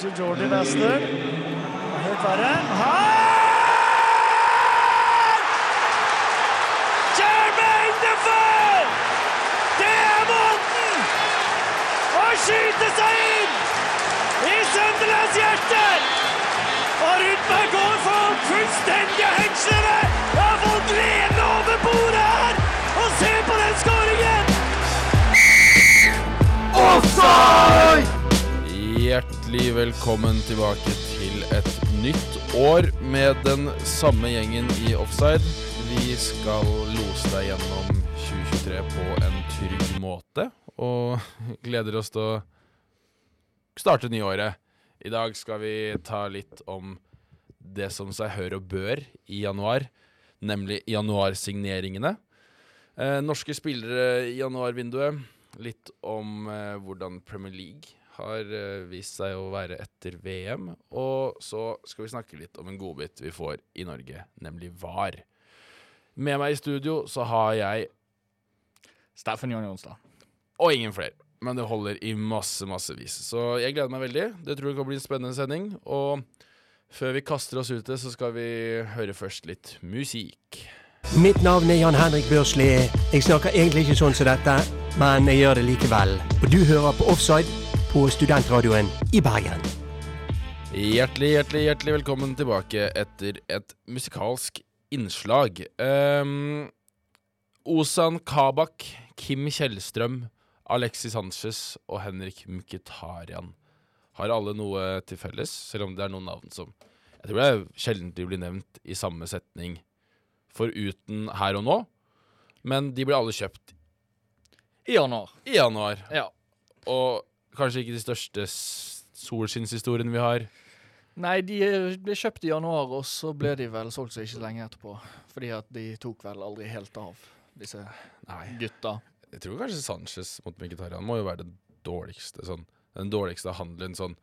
til Jordy Wester. Helt verre. Her! Jermaine Defoe! Det er måten å skyte seg inn i Sunderlands hjerte! Og Rudberg går for fullstendige hengslere! Jeg har fått lene over bordet her! Og se på den skåringen! Hjertelig velkommen tilbake til et nytt år med den samme gjengen i offside. Vi skal lose deg gjennom 2023 på en trygg måte, og gleder oss til å starte nyåret. I dag skal vi ta litt om det som seg hør og bør i januar, nemlig januarsigneringene. Eh, norske spillere i januarvinduet. Litt om eh, hvordan Premier League har eh, vist seg å være etter VM. Og så skal vi snakke litt om en godbit vi får i Norge, nemlig VAR. Med meg i studio så har jeg Steffen Jon Jonstad. Og ingen flere. Men det holder i masse, massevis. Så jeg gleder meg veldig. Det tror jeg kan bli en spennende sending. Og før vi kaster oss ut det, så skal vi høre først litt musikk. Mitt navn er Jan Henrik Børsli. Jeg snakker egentlig ikke sånn som dette, men jeg gjør det likevel. Og du hører på Offside på Studentradioen i Bergen. Hjertelig, hjertelig, hjertelig velkommen tilbake etter et musikalsk innslag. Um, Ozan Kabak, Kim Kjellstrøm, Alexis Sanchez og Henrik Mkhitaryan har alle noe til felles, selv om det er noen navn som Jeg tror det er sjelden de blir nevnt i samme setning foruten her og nå, men de ble alle kjøpt I januar. i januar. Ja. Og kanskje ikke de største solskinnshistoriene vi har. Nei, de ble kjøpt i januar, og så ble de vel solgt så ikke lenge etterpå. Fordi at de tok vel aldri helt av, disse Nei. gutta. Jeg tror kanskje Sanchez mot Mkhitaryan må jo være den dårligste sånn, Den dårligste handelen sånn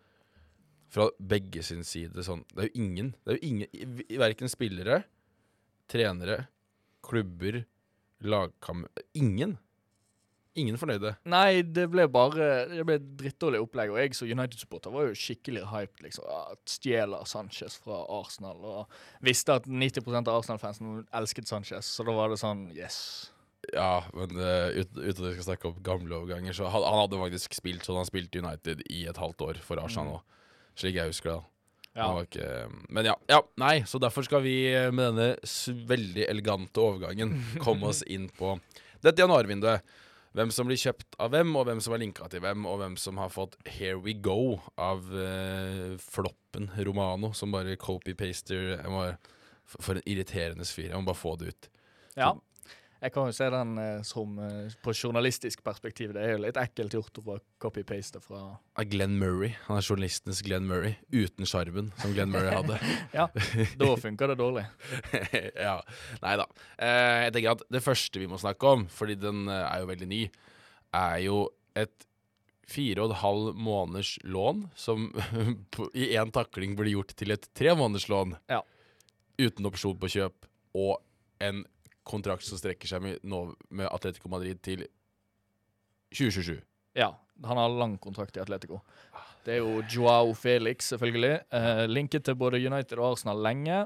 fra begge sin side sånn Det er jo ingen Det er jo ingen Verken spillere, trenere, klubber, lagkammer Ingen. Ingen fornøyde. Nei, det ble bare Det ble drittdårlig opplegg. Og jeg som United-supporter var jo skikkelig hyped. liksom. Ja, Stjeler Sanchez fra Arsenal. Og visste at 90% av Arsenal-fansen elsket Sanchez, så da var det sånn Yes. Ja, men uh, uten ut at vi skal snakke om gamle overganger, så han, han hadde faktisk spilt sånn han spilte United i et halvt år for Arsenal nå. Slik jeg husker det. Ja. Han var ikke, men ja, ja, nei, så derfor skal vi med denne veldig elegante overgangen komme oss inn på dette januarvinduet. Hvem som blir kjøpt av hvem, og hvem som er linka til hvem, og hvem som har fått 'Here We Go' av eh, floppen Romano, som bare copy-paster. For en irriterende fyr. Jeg må bare få det ut. ja. Jeg kan jo se den eh, som eh, på journalistisk perspektiv. Det er jo litt ekkelt gjort å bare copy-paste fra Glenn Murray. Han er journalistenes Glenn Murray. Uten sjarmen som Glenn Murray hadde. Ja, da funker det dårlig. ja. Nei da. Eh, jeg tenker at det første vi må snakke om, fordi den eh, er jo veldig ny, er jo et fire og en halv måneders lån som på- i én takling blir gjort til et tre måneders lån. Ja. Uten opsjon på kjøp, og en kontrakt som strekker seg med, nå, med Atletico Madrid til 2027. Ja, han har lang kontrakt i Atletico. Det er jo Joao Felix, selvfølgelig. Eh, linket til både United og Arsenal lenge.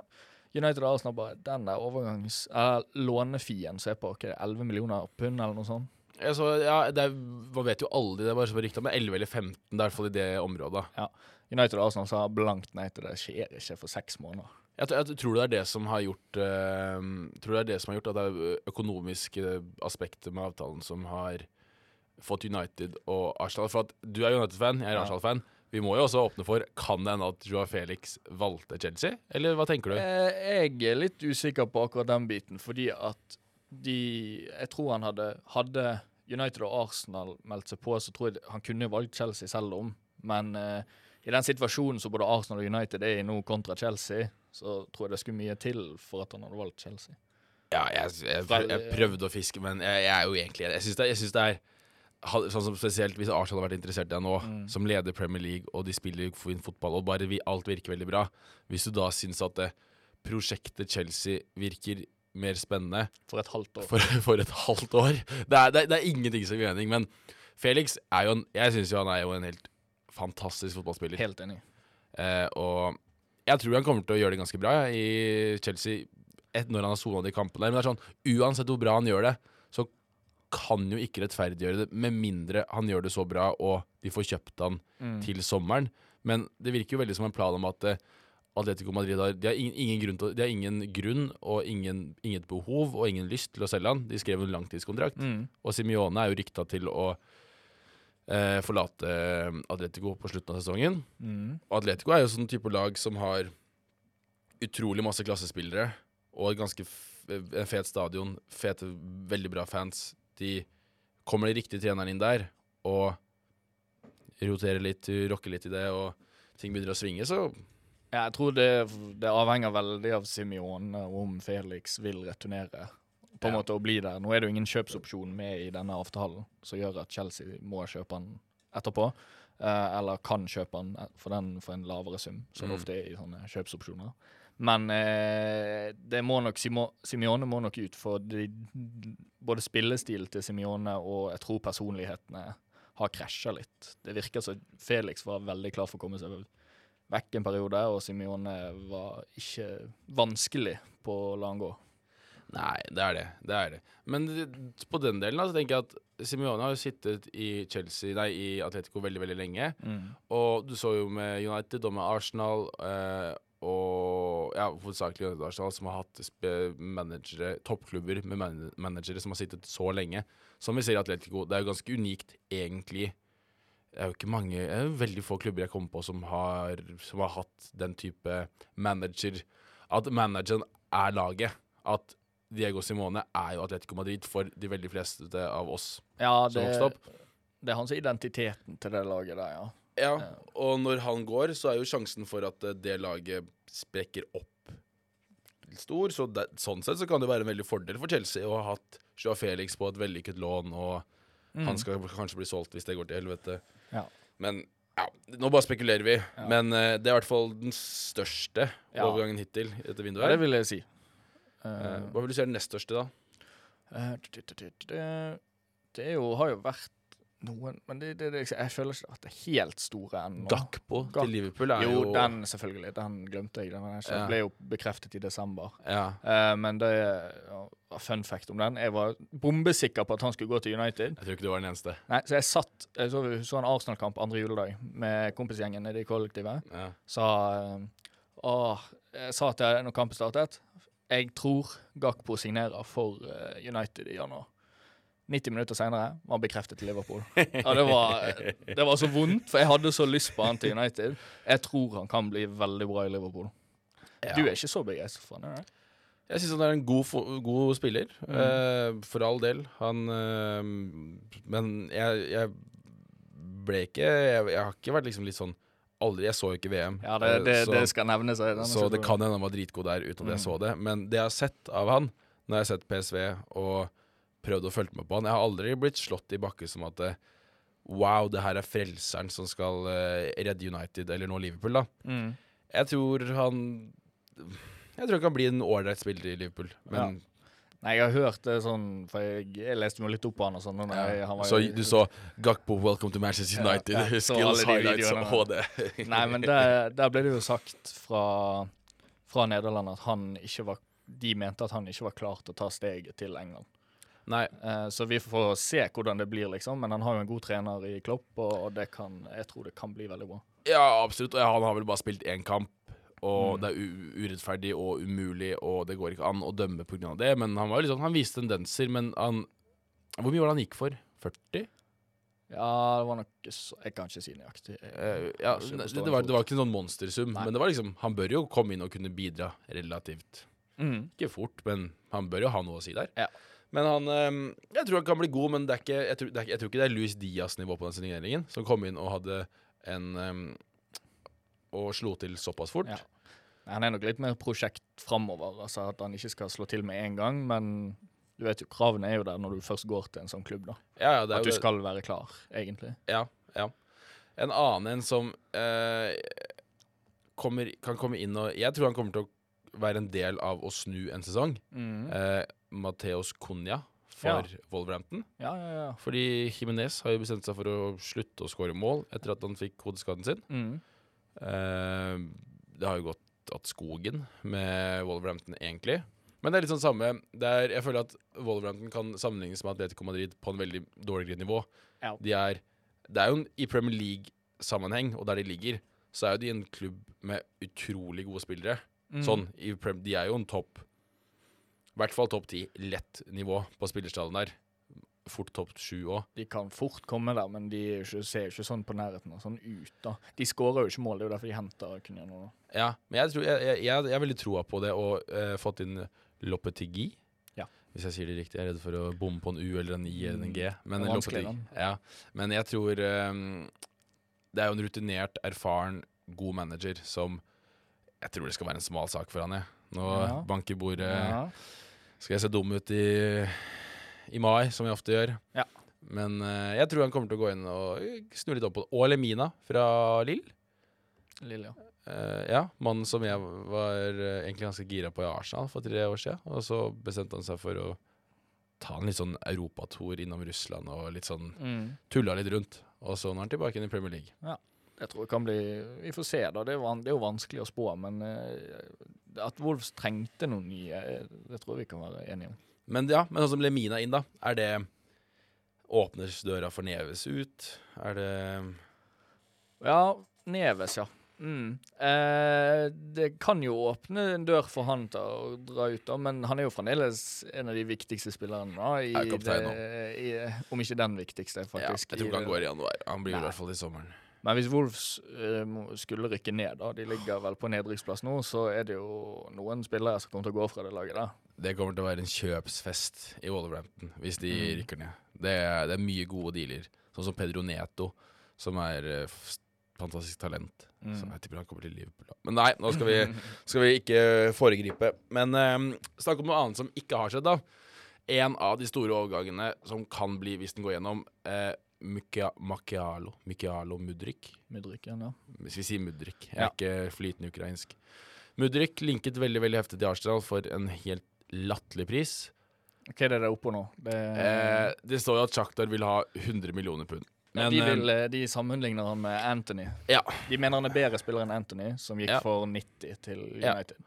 United og Arsenal bare Den der overgangs... Eh, lånefien som er på er 11 millioner pund, eller noe sånt. Altså, ja, det er, man vet jo aldri, det er bare så rykter, men 11 eller 15, det er i hvert fall i det området. Ja. United og Arsenal sa blankt nei til det. Skjer ikke for seks måneder. Jeg, tror- jeg tror det er det som har gjort uh, Tror det er det som har gjort at det er økonomiske aspekter med avtalen som har fått United og Arsenal. For at du er United-fan, jeg er. Arsenal-fan. Vi må jo også åpne for Kan det hende at Joa Felix valgte Chelsea? Eller hva tenker du? Eh, jeg er litt usikker på akkurat den biten, fordi at de Jeg tror han hadde Hadde United og Arsenal meldt seg på, så tror jeg han kunne valgt Chelsea selv om. Men eh, i den situasjonen som både Arsenal og United er i nå kontra Chelsea, så tror jeg det skulle mye til for at han hadde valgt Chelsea. Ja, jeg, jeg, jeg, prøvde å fiske, men jeg, jeg er jo egentlig Jeg syns det, det er Sånn som Spesielt hvis Arsenal hadde vært interessert i deg nå, Mm. som leder Premier League, og de spiller fin fotball, og bare vi, alt virker veldig bra. Hvis du da syns at det, prosjektet Chelsea virker mer spennende For et halvt år. for, for et halvt år Det er, det det er ingenting som gir mening, men Felix er jo en Jeg syns jo han er jo en helt fantastisk fotballspiller. Helt enig. Eh, og jeg tror han kommer til å gjøre det ganske bra ja, i Chelsea et, når han har sona de kampene. Men det er sånn, uansett hvor bra han gjør det, så kan jo ikke rettferdiggjøre det med mindre han gjør det så bra og de får kjøpt han til sommeren. Men det virker jo veldig som en plan om at eh, Atletico Madrid har, de har, ingen, ingen grunn til, de har ingen grunn og ingen, inget behov og ingen lyst til å selge han. De skrev en langtidskontrakt. Mm. Og Simione er jo rykta til å eh, forlate Atletico på slutten av sesongen. Mm. Og Atletico er jo sånn type lag som har utrolig masse klassespillere og et ganske f fet stadion, fete, veldig bra fans. De kommer de riktige trenerne inn der og roterer litt, rocker litt i det, og ting begynner å svinge, så jeg tror det, det avhenger veldig av Simione om Felix vil returnere på en Ja. måte å bli der. Nå er det jo ingen kjøpsopsjon med i denne avtalen som gjør at Chelsea må kjøpe han etterpå. eh, eller kan kjøpe han for den for en lavere sum, som det Mm. ofte er i sånne kjøpsopsjoner. Men eh, det må nok Simione må nok ut, for de, både spillestilen til Simione og jeg tror personlighetene har krasja litt. Det virker som Felix var veldig klar for å komme seg vekk en periode, og Simione var ikke vanskelig på å la han gå. Nei, det er det. Det er det. Men på den delen så tenker jeg at Simione har jo sittet i Chelsea, nei, i Atletico veldig, veldig lenge. Og du så jo med United og med Arsenal eh, og ja, hovedsakelig United Arsenal, som har hatt managere, toppklubber med man managere som har sittet så lenge. Som vi ser i Atletico. Det er jo ganske unikt, egentlig. Det er jo ikke mange Det er jo veldig få klubber jeg kommer på som har, som har hatt den type manager. At manageren er laget. At Diego Simone er jo Atletico Madrid for de veldig fleste av oss Ja, som det, vokste opp. det er hans identiteten til det laget der, ja. Ja, og når han går, så er jo sjansen for at eh, det laget sprekker opp stor. Så det, sånn sett så kan det være en veldig fordel for Chelsea å ha hatt Joa Felix på et vellykket lån, og han skal kanskje bli solgt hvis det går til helvete. Ja. Men ja, nå bare spekulerer vi. Men uh, det er i hvert fall den største Ja. overgangen hittil i dette vinduet. ja her. det vil jeg si. Eh, hva vil du si er den nest største, da? Eh, det, har jo vært noen Men det, det, det, jeg føler ikke at det er helt store ennå. Gakpo til Liverpool er Jo, jo den selvfølgelig. Den glemte jeg. Den ikke- Ja. ble jo bekreftet i desember. Ja. Eh, men det ja, Fun fact om den. Jeg var bombesikker på at han skulle gå til United. Jeg tror ikke du var den eneste. Nei, Så jeg satt Jeg så, så en Arsenal-kamp andre juledag med kompisgjengen nede i kollektivet. Ja. Sa eh, Åh, jeg sa til når kampen startet Jeg tror Gakpo signerer for eh, United i januar. 90 minutter senere var han bekreftet til Liverpool. Ja, det var, det var så vondt, for jeg hadde så lyst på han til United. Jeg tror han kan bli veldig bra i Liverpool. Du er ikke så begeistret for han, er? Jeg syns han er en god, god spiller, Mm. eh, for all del. Han eh, Men jeg, jeg ble ikke jeg, jeg har ikke vært liksom litt sånn Aldri Jeg så jo ikke VM. Ja, det, eh, det, så, det skal nevnes. Så, så det kan hende han var dritgod der uten at jeg Mm. så det. Men det jeg har sett av han, når jeg har sett PSV og prøvd å følge med på han Jeg har aldri blitt slått i bakke som at eh, Wow, det her er frelseren som skal eh, redde United, eller nå Liverpool, da. Mm. Jeg tror han Jeg tror han kan bli en ålreit spiller i Liverpool, men Nei, jeg har hørt det sånn, for jeg, jeg leste meg litt opp på han og sånn. Ja. jeg- han Så jo- du så Gakpo 'Welcome to Manchester United', ja, så skills, highlights og HD. Nei, men der, der ble det jo sagt fra, fra Nederland at han ikke var De mente at han ikke var klar til å ta steget til England. Nei, Eh, så vi får se hvordan det blir, liksom. Men han har jo en god trener i Klopp, og, og det kan, jeg tror det kan bli veldig bra. ja, absolutt. Og han har vel bare spilt én kamp, og Mm. det er urettferdig og umulig, og det går ikke an å dømme pga. det. Men han var liksom, han viste tendenser, men han Hvor mye var det han gikk for? 40? Ja, det var nok Jeg kan ikke si nøyaktig. Jeg- Eh, ja, det, det, var, det var ikke en sånn monstersum, Nei. men det var liksom Han bør jo komme inn og kunne bidra relativt Mm. Ikke fort, men han bør jo ha noe å si der. Ja. Men han Jeg tror han kan bli god, men det er ikke, jeg, tror, det er, jeg tror ikke det er Luis Dias nivå på den signeringen, som kom inn og hadde en øhm, Og slo til såpass fort. Ja. Han er nok litt mer prosjekt framover. Altså at han ikke skal slå til med en gang, men du vet jo, kravene er jo der når du først går til en sånn klubb. da. Ja, ja, At du skal være klar, egentlig. Ja, ja. En annen en som eh, kommer, kan komme inn og Jeg tror han kommer til å være en del av å snu en sesong. Eh, Mateos Cunha for Wolverhampton. Ja, ja, ja. Fordi Jimenez har jo bestemt seg for å slutte å skåre mål etter at han fikk hodeskaden sin. Mm. Eh, det har jo gått at skogen med Wolverhampton, egentlig. Men det er litt sånn samme er, Jeg føler at Wolverhampton kan sammenlignes med Atletico Madrid på en veldig dårligere nivå. Ja. De er, det er jo en, I Premier League-sammenheng, og der de ligger, så er jo de en klubb med utrolig gode spillere. Mm. Sånn, i Prem, De er jo en topp I hvert fall topp ti. Lett nivå på spillerstallen der. Fort topp sju òg. De kan fort komme der, men de ikke, ser jo ikke sånn på nærheten og sånn ut. da. De skårer jo ikke mål, det er jo derfor de henter Cunha nå. Ja, men jeg, tror, jeg, jeg, jeg, jeg veldig troa på det og eh, fått inn Loppetigi. Ja. Hvis jeg sier det riktig. Jeg er redd for å bomme på en U eller en I eller en G. Men, er vanskelig, Lopetegui- ja. men jeg tror um, Det er jo en rutinert, erfaren, god manager som Jeg tror det skal være en smal sak for han, jeg. Nå Ja. banker bordet Ja. Skal jeg se dum ut i, i mai, som vi ofte gjør. Ja. Men eh, jeg tror han kommer til å gå inn og snu litt opp på det. Og Lemina fra Lill. Lille, ja. Eh, ja, mannen som jeg var eh, egentlig ganske gira på i Arsenal for tre år siden. Og så bestemte han seg for å ta en litt sånn europatour innom Russland og litt sånn Mm. tulla litt rundt. Og så nå er han tilbake inn i Premier League. Jeg tror det kan bli Vi får se, da. Det er, van, det er jo vanskelig å spå, men eh, at Wolves trengte noen nye, eh, det tror jeg vi kan være enige om. Men ja, men sånn som Lemina inn, da. Er det Åpner døra for Neves ut? Er det Ja, Neves, ja. Mm. Eh, det kan jo åpne en dør for han til å dra ut, da, men han er jo fremdeles en av de viktigste spillerne. Da, i det, i, om ikke den viktigste, ja, faktisk. Jeg tror ikke han går i januar. Han blir i hvert fall i sommeren. Men hvis Wolves eh, skulle rykke ned, da, de ligger vel på nedrykksplass nå, så er det jo noen spillere som kommer til å gå fra det laget der. Det kommer til å være en kjøpsfest i Wolverhampton hvis de Mm. rykker ned. Det er, det er mye gode dealer. Sånn som Pedro Neto, som er f- fantastisk talent. Mm. Så jeg tipper han kommer til Liverpool. Men nei, nå skal vi, skal vi ikke foregripe. Men eh, snakk om noe annet som ikke har skjedd, da. En av de store overgangene som kan bli, hvis den går gjennom, eh, Macchialo. Macchialo Mudrik. Mudrykken, ja. Hvis vi sier Mudrik. Jeg er Ja. ikke flytende ukrainsk. Mudrik linket veldig veldig heftig til Arsenal for en helt latterlig pris. Hva er det der oppå nå? Det, Eh, det står jo at Shakhtar vil ha 100 millioner pund. ja, de, eh, vil, eh, de sammenligner han med Anthony. ja. De mener han er bedre spiller enn Anthony, som gikk Ja. for 90 til. United.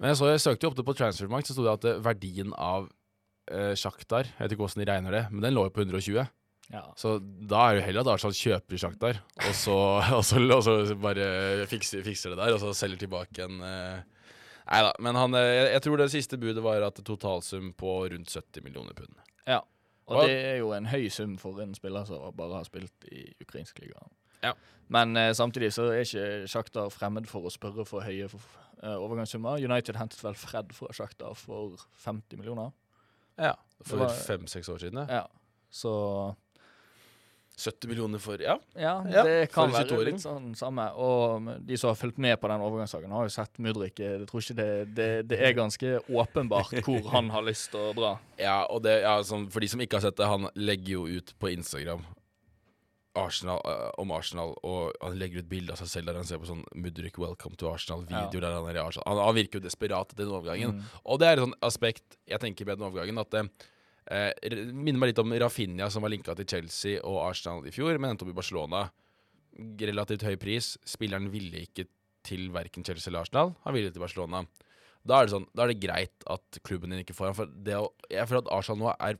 Men jeg, så, jeg søkte jo opp det på Transfermarkt, så sto det at eh, verdien av eh, Shakhtar Jeg vet ikke hvordan de regner det, men den lå jo på 120. Ja. Så da er det jo heller at Arsenal kjøper Shakhtar, og så, og så, og så bare fikser, fikser det der, og så selger tilbake en eh, Nei da. Men han, eh, jeg, jeg tror det siste budet var at totalsum på rundt 70 millioner pund. ja. Og Hva- det er jo en høy sum for en spiller som bare har spilt i ukrainsk liga. Ja. Men eh, samtidig så er ikke Shakhtar fremmed for å spørre for høye eh, overgangssummer. United hentet vel Fred fra Shakhtar for 50 millioner. Ja. For fem-seks år siden. Ja. Så 70 millioner for Ja. Ja, Ja, kan være 22-åring. litt sånn samme. Og de som har fulgt med på den overgangssaken, har jo sett Mudrik. Jeg tror ikke det, det, det er ganske åpenbart hvor han har lyst til å dra. Ja, og det, ja, sånn, For de som ikke har sett det, han legger jo ut på Instagram Arsenal, uh, om Arsenal, og han legger ut bilde av seg selv der han ser på sånn Mudrik 'Welcome to Arsenal'-videoer der han er i Arsenal. Han, han virker jo desperat etter den overgangen. Mm. Og det er et sånt aspekt jeg tenker med den overgangen, at det eh, minner meg litt om Rafinha, som var linka til Chelsea og Arsenal i fjor, men endte opp i Barcelona. Relativt høy pris. Spilleren ville ikke til verken Chelsea eller Arsenal. Han ville til Barcelona. Da er det sånn, da er det greit at klubben din ikke får ham. For det å, jeg føler at Arsenal nå er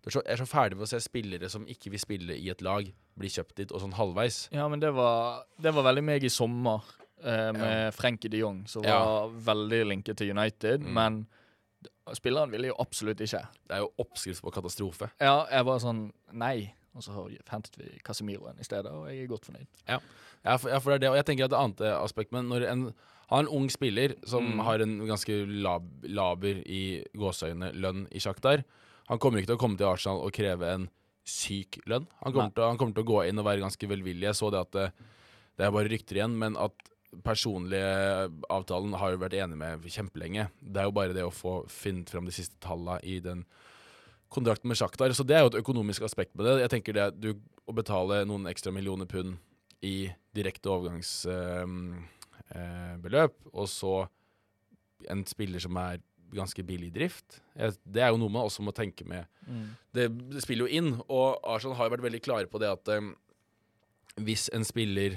er så, er så ferdig med å se spillere som ikke vil spille i et lag, bli kjøpt dit, og sånn halvveis. Ja, men det var, det var veldig meg i sommer eh, med Frenkie de Jong, som Ja. var veldig linket til United. Mm. Men spilleren ville jo absolutt ikke. Det er jo oppskrift på katastrofe. Ja, jeg var sånn Nei. Og så hentet vi Casemiroen i stedet, og jeg er godt fornøyd. Ja, for, ja, for det er det. Og jeg tenker at det annet aspekt Men når en har en ung spiller som Mm. har en ganske lab, laber i gåseøyne lønn i Shakhtar Han kommer ikke til å komme til Arsenal og kreve en syk lønn. Han kommer, til, han kommer til å gå inn og være ganske velvillig. Jeg så det at det, det er bare rykter igjen, men at personlige avtalen har jo vært enig med kjempelenge. Det er jo bare det å få funnet fram de siste tallene i den kontrakten med Sjaktar. Så det er jo et økonomisk aspekt med det. Jeg tenker det du, Å betale noen ekstra millioner pund i direkte overgangsbeløp, og så en spiller som er ganske billig i drift. Det er jo noe man også må tenke med. Det, det spiller jo inn, og Arsenal har jo vært veldig klare på det at eh, hvis en spiller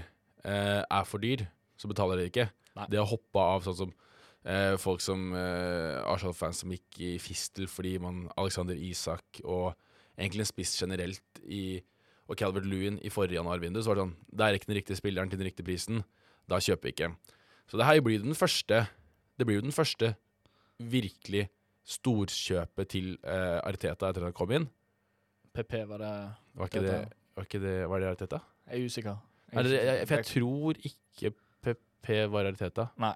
eh, er for dyr, så betaler de ikke. Nei. De har hoppa av sånn som eh, folk som eh, Arsenal-fans som gikk i fistel fordi man Alexander Isak og egentlig en spiss generelt i og Calvert Lewin i forrige januarvindu, så var det sånn Det er ikke den riktige spilleren til den riktige prisen. Da kjøper vi ikke. Så det her blir den første Det blir jo den første virkelig storkjøpet til eh, Arteta etter at han kom inn. PP var det Var ikke det, var ikke det Var det Arteta? Jeg er usikker. Jeg er det, jeg, for jeg tror ikke PP var realiteten. Nei.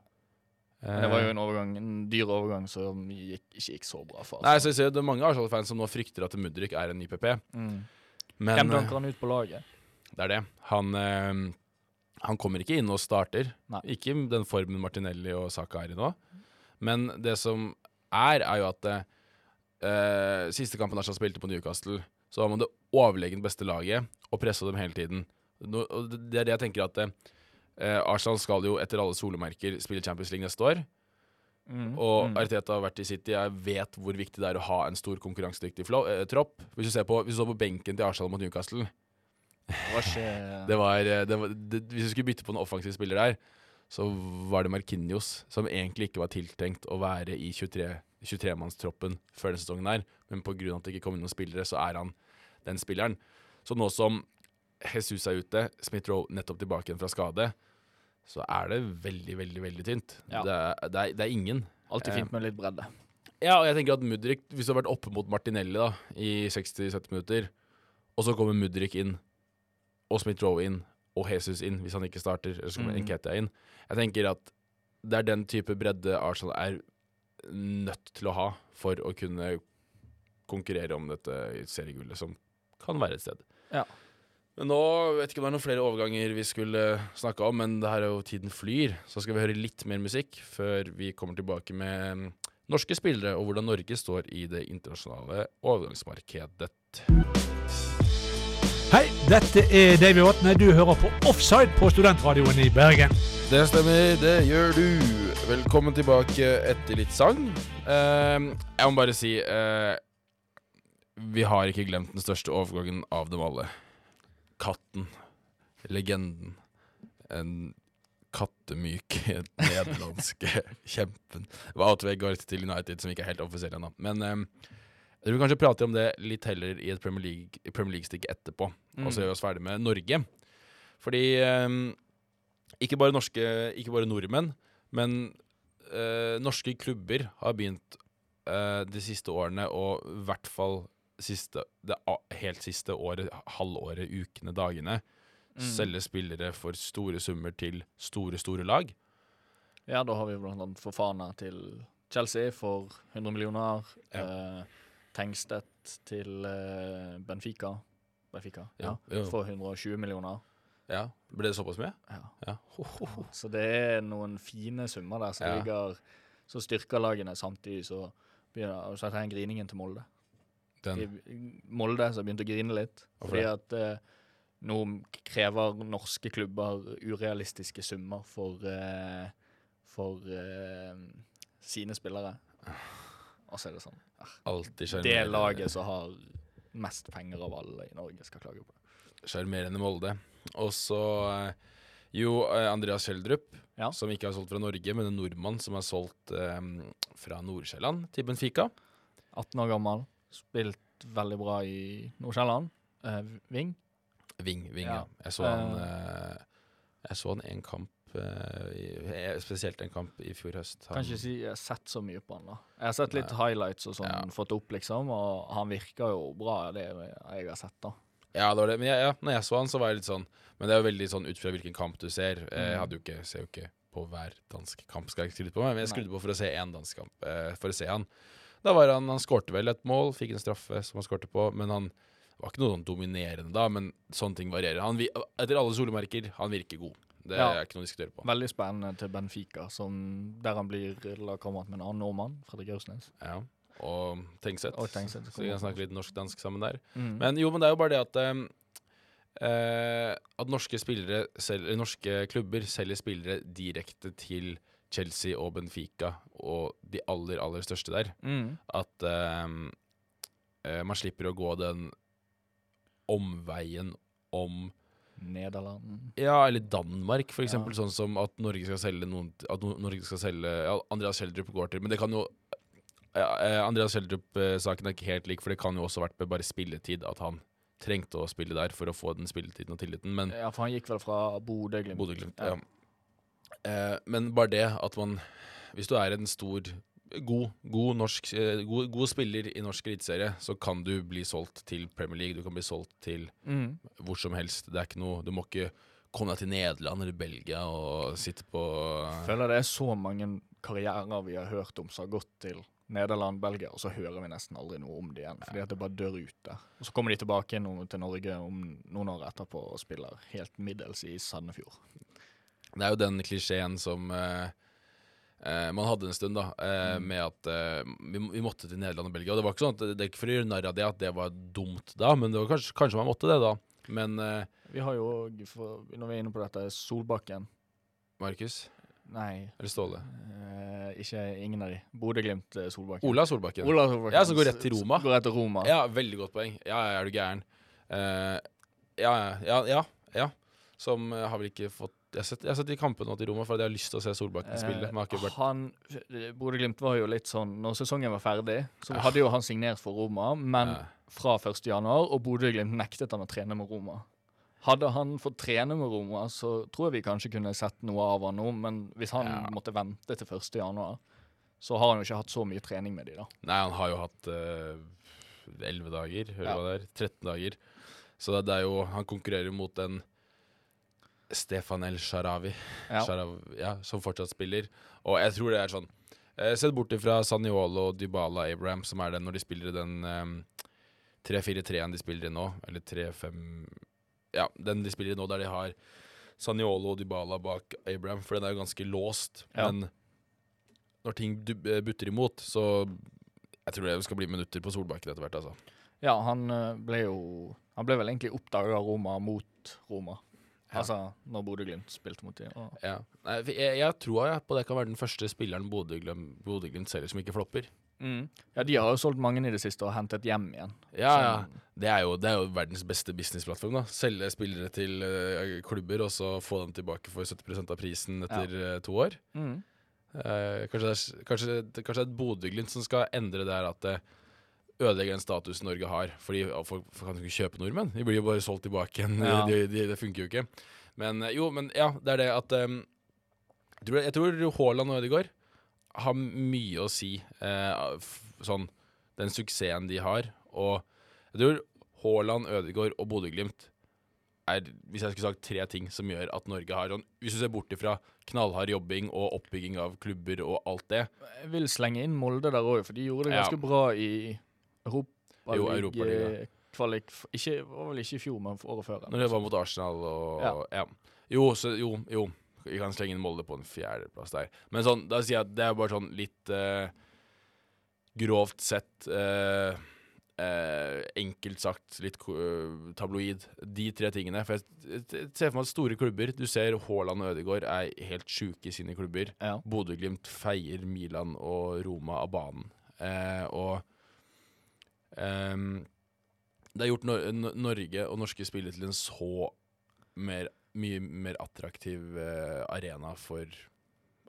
Eh, Det var jo en overgang, en dyr overgang som gikk, ikke gikk så bra for Nei, så jeg ser Det er mange Arsenal-fans som nå frykter at Mudrik er en ny PP. mm. Men Hvem dunker han ut på laget? det er det. Han, eh, han kommer ikke inn og starter. Nei. Ikke den formen Martinelli og Saka er i nå. Men det som er, er jo at eh, eh, siste kampen Arsenal spilte på Newcastle, så var man det overlegent beste laget og pressa dem hele tiden. Det det er det jeg tenker at eh, Arsenal skal jo etter alle solemerker spille Champions League neste år. Mm. Og mm. Arteta har vært i City. Jeg vet hvor viktig det er å ha en stor konkurransedyktig eh, tropp. Hvis du ser på, hvis du så på benken til Arsenal mot Newcastle Det var det var, eh, det var, det, Hvis du skulle bytte på en offensiv spiller der, så var det Markinios, som egentlig ikke var tiltenkt å være i 23 23-mannstroppen før denne sesongen her, men pga. at det ikke kom inn noen spillere, så er han den spilleren. Så nå som Jesus er ute, Smith-Roe nettopp tilbake igjen fra skade, så er det veldig, veldig veldig tynt. Ja. Det, er, det, er, det er ingen. Alltid fint med litt bredde. Ja, og jeg tenker at Mudrik, hvis du har vært oppe mot Martinelli da, i 60-70 minutter, og så kommer Mudrik inn, og Smith-Rowe inn, og Jesus inn, hvis han ikke starter, eller så kommer mm. Nketia inn. Jeg tenker at det er den type bredde Arsenal er nødt til å ha for å kunne konkurrere om dette seriegullet, som kan være et sted. Ja. Men nå vet ikke om det er noen flere overganger vi skulle snakke om, men det her er jo tiden flyr. Så skal vi høre litt mer musikk før vi kommer tilbake med mm, norske spillere og hvordan Norge står i det internasjonale overgangsmarkedet. Hei, dette er Davy Vatne. Du hører på Offside på Studentradioen i Bergen. Det stemmer, det gjør du. Velkommen tilbake etter litt sang. Eh, jeg må bare si eh, Vi har ikke glemt den største overgangen av dem alle. Katten. Legenden. En kattemyke nederlandske kjempen. Det var går til United, som ikke er helt offisiell ennå. Men um, jeg tror vi kanskje prater om det litt heller i et Premier League-stikk League etterpå. Og så gjør vi oss ferdig med Norge. Fordi um, ikke bare norske, ikke bare nordmenn, men uh, norske klubber har begynt uh, de siste årene, å i hvert fall siste, det helt siste året, halvåret, ukene, dagene, Mm. selge spillere for store summer til store, store lag. Ja, da har vi blant annet Fofana til Chelsea for 100 millioner. Ja. Eh, Tengstedt til eh, Benfica. Benfica, ja. Ja. For 120 millioner. Ja, Ble det såpass mye? Ja. Ja. Ho, ho, ho. Så det er noen fine summer der som ligger Så styrker lagene samtidig, så begynner Så jeg griningen til Molde. Den. I Molde som begynte å grine litt. Fordi at eh, nå krever norske klubber urealistiske summer for, eh, for eh, sine spillere. Og så er det sånn Alltid Det laget som har mest penger av alle i Norge, skal klage på det. Sjarmerende Molde. Og så eh, jo eh, Andreas Schjelderup, Ja. som ikke har solgt fra Norge, men en nordmann som har solgt eh, fra Nord-Sjælland til Benfica. 18 år gammel, spilt veldig bra i Nord-Sjælland. Eh, Ving. Ving, Ving, ja. Ja. Jeg så han uh, Jeg så han en kamp i- Spesielt en kamp i fjor høst. Han, Kan ikke si jeg har sett så mye på han da. Jeg har sett litt highlights og sånn, Ja. fått opp liksom, og han virker jo bra, det jeg har sett da. Ja, det var det. Men jeg, ja, når jeg så han, så var jeg litt sånn Men det er jo veldig sånn ut fra hvilken kamp du ser. Jeg Mm. hadde jo ikke, ser jo ikke på hver dansk kamp, skal jeg ikke skryte på meg, men jeg Nei. skrudde på for å se én dansk kamp. For å se han. Da var han Han skårte vel et mål, fikk en straffe som han skårte på, men han var ikke noe sånn dominerende da, men sånne ting varierer. Han, etter alle solemerker, han virker god. Det Ja. er ikke noe å diskutere på. Veldig spennende til Benfica, som, der han blir lagkamerat med en annen nordmann, Fredrik Aursnes. Ja. Og Tengseth. Og Tengseth, Så vi kan snakke litt norsk-dansk sammen der. Mm. Men jo, men det er jo bare det at eh, At norske spillere sel- norske klubber selger spillere direkte til Chelsea og Benfica og de aller, aller største der. Mm. At eh, man slipper å gå den omveien om Nederland. Ja, eller Danmark, for eksempel. Ja. Sånn som at Norge skal selge noen At Norge skal selge Ja, Andreas Schjelderup går til Men det kan jo ja, eh, Andreas Schjelderup-saken er ikke helt lik, for det kan jo også vært med bare spilletid. At han trengte å spille der for å få den spilletiden og tilliten. Men Ja, for han gikk vel fra Bodø-Glimt. Bodø-Glimt, Ja. Eh, men bare det at man Hvis du er en stor God, god, norsk, eh, god, god spiller i norsk eliteserie, så kan du bli solgt til Premier League. Du kan bli solgt til Mm. hvor som helst. Det er ikke noe Du må ikke komme deg til Nederland eller Belgia og sitte på Jeg føler det er så mange karrierer vi har hørt om som har gått til Nederland, Belgia, og så hører vi nesten aldri noe om det igjen. Fordi at det bare dør ut der. Og så kommer de tilbake til Norge om noen år etterpå og spiller helt middels i Sandefjord. Det er jo den klisjeen som eh, eh, man hadde en stund, da, eh, Mm. med at eh, vi, vi måtte til Nederland og Belgia. Og det var ikke sånn at det, er ikke for å gjøre narr av det at det var dumt da, men det var kanskje, kanskje man måtte det da. Men eh, Vi har jo òg, når vi er inne på dette, Solbakken. Markus Nei, eller Ståle? eh, ikke ingen av de. Bodø-Glimt, eh, Solbakken. Ola Solbakken. Ola Solbakken. Ja, som går rett til Roma. Går rett til Roma. Ja, veldig godt poeng. Ja, er du gæren. Uh, ja, ja, ja, ja. Som har vel ikke fått Jeg har sett, jeg har sett de kampene til Roma fordi jeg har lyst til å se Solbakken spille. Men Eh, han, Bodø-Glimt var jo litt sånn Når sesongen var ferdig, så eh. hadde jo han signert for Roma, men eh, fra 1. januar, og Bodø-Glimt nektet han å trene med Roma. Hadde han fått trene med Roma, så tror jeg vi kanskje kunne sett noe av han nå, men hvis han Ja. måtte vente til 1. januar, så har han jo ikke hatt så mye trening med de da. Nei, han har jo hatt elleve dager, eller Ja. hva det er. 13 dager. Så det, det er jo Han konkurrerer mot en Stefan El Sharawi, Ja. Ja, som fortsatt spiller. Og jeg tror det er sånn eh, Sett bort ifra Saniolo og Dybala Abraham, som er den når de spiller i den eh, 3-4-3-en de spiller i nå, eller 3-5 Ja, den de spiller i nå, der de har Saniolo og Dybala bak Abraham, for den er jo ganske låst. Ja. Men når ting eh, butter imot, så Jeg tror det skal bli minutter på Solbakken etter hvert, altså. Ja, han eh, ble jo Han ble vel egentlig oppdaga av Roma mot Roma. Ja. Altså når Bodø-Glimt spilte mot dem. og- Ja. Jeg, jeg tror jeg på det kan være den første spilleren Bodø-Glimt selger som ikke flopper. Ja, de har jo solgt mange i det siste og hentet hjem igjen. Ja, ja. Sånn- Det er, jo, det er jo verdens beste businessplattform. da Selge spillere til uh, klubber, og så få dem tilbake for 70% av prisen etter eh, to år. Mm. Uh, kanskje, det er, kanskje, kanskje det er Bodø-Glimt som skal endre det her at det ødelegger den statusen Norge har. Fordi folk, folk kan ikke kjøpe nordmenn. De blir jo bare solgt tilbake igjen. Ja. De, de, det funker jo ikke. Men eh, jo, men ja, det er det at um, jeg, tror, Haaland og Ødegaard har mye å si. Uh, sånn den suksessen de har. Og jeg tror Haaland, Ødegaard og Bodø-Glimt er, hvis jeg skulle sagt tre ting som gjør at Norge har sånn Hvis du ser bort ifra knallhard jobbing og oppbygging av klubber og alt det, Jeg vil slenge inn Molde der òg, for de gjorde det Ja. ganske bra i Europa. Jo, Europaliga. Kvalik, ikke, var vel ikke i fjor, men året før. Når det var mot Arsenal og Ja. ja. Jo, så, jo, jo. Vi kan slenge inn Molde på en fjerdeplass der. Men sånn, da sier jeg at det er bare sånn litt uh, grovt sett uh, eh, Enkelt sagt, litt eh, tabloid. De tre tingene. For jeg ser for meg at store klubber Du ser Haaland og Ødegaard er helt sjuke i sine klubber. Ja. Bodø-Glimt feier Milan og Roma av banen. Eh, og ehm, det har gjort Nor Norge og norske spillere til en så mer, mye mer attraktiv uh, arena for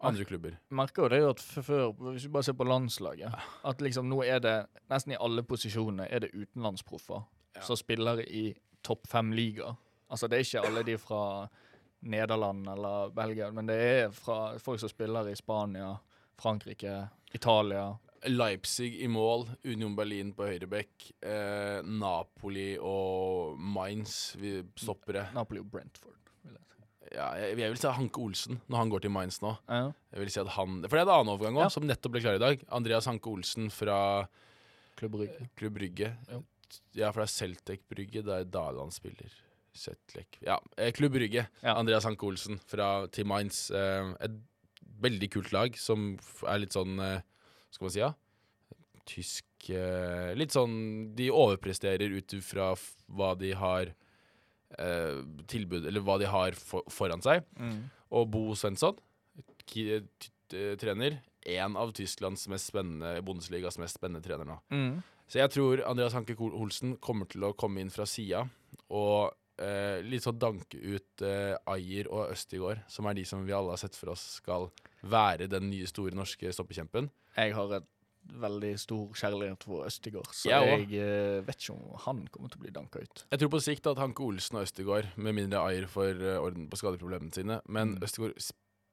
andre klubber. merker jo det at før, hvis vi bare ser på landslaget, at liksom nå er det nesten i alle posisjoner er det utenlandsproffer Ja. som spiller i topp fem liga. Altså det er ikke alle de fra Nederland eller Belgia, men det er fra folk som spiller i Spania, Frankrike, Italia. Leipzig i mål, Union Berlin på høyrebekk, eh, Napoli og Mainz vi stoppere. Napoli og Brentford. Vil jeg. Ja, jeg, jeg vil si Hanke Olsen når han går til Mainz nå. Ja. Jeg vil si at han, For det er en annen overgang òg, Ja. som nettopp ble klar i dag. Andreas Hanke Olsen fra Klubb Brygge. Klubb Brygge. Ja. For det er Celtec Brygge, der Daland spiller. Zetlek Ja, eh, Klubb Brygge. Andreas Hanke Olsen fra til Mainz. Eh, et veldig kult lag som er litt sånn eh, Skal man si, ja? Tysk eh, Litt sånn De overpresterer ut fra hva de har eh, tilbud Eller hva de har for, foran seg. Mm. Og Bo Svensson, trener. En av Tysklands mest spennende Bundesligas mest spennende trener nå. Mm. Så jeg tror Andreas Hanke Olsen kommer til å komme inn fra sida og eh, litt sånn danke ut eh, Ayer og Østigård, som er de som vi alle har sett for oss skal være den nye store norske stoppekjempen. Jeg har et veldig stor kjærlighet for Østigård, så Jeg jeg, eh, vet ikke om han kommer til å bli danka ut. Jeg tror på sikt at Hanke Olsen og Østigård, med mindre Ayer får eh, orden på skadeproblemene sine Men Mm. Østigård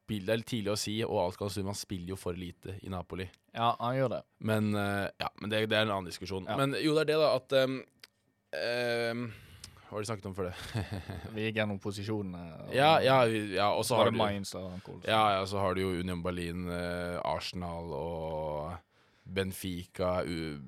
spiller det tidlig å si, og alt kan snu. Han spiller jo for lite i Napoli. Ja, han gjør det. Men, eh, ja, men det, det er en annen diskusjon. Ja. Men jo, det er det, da, at um, um, Hva har de snakket om før det? Vi gikk gjennom posisjonene. og- ja, ja, ja, og så har du Mainz Ja, ja, så har du jo Union Berlin, eh, Arsenal og Benfica, U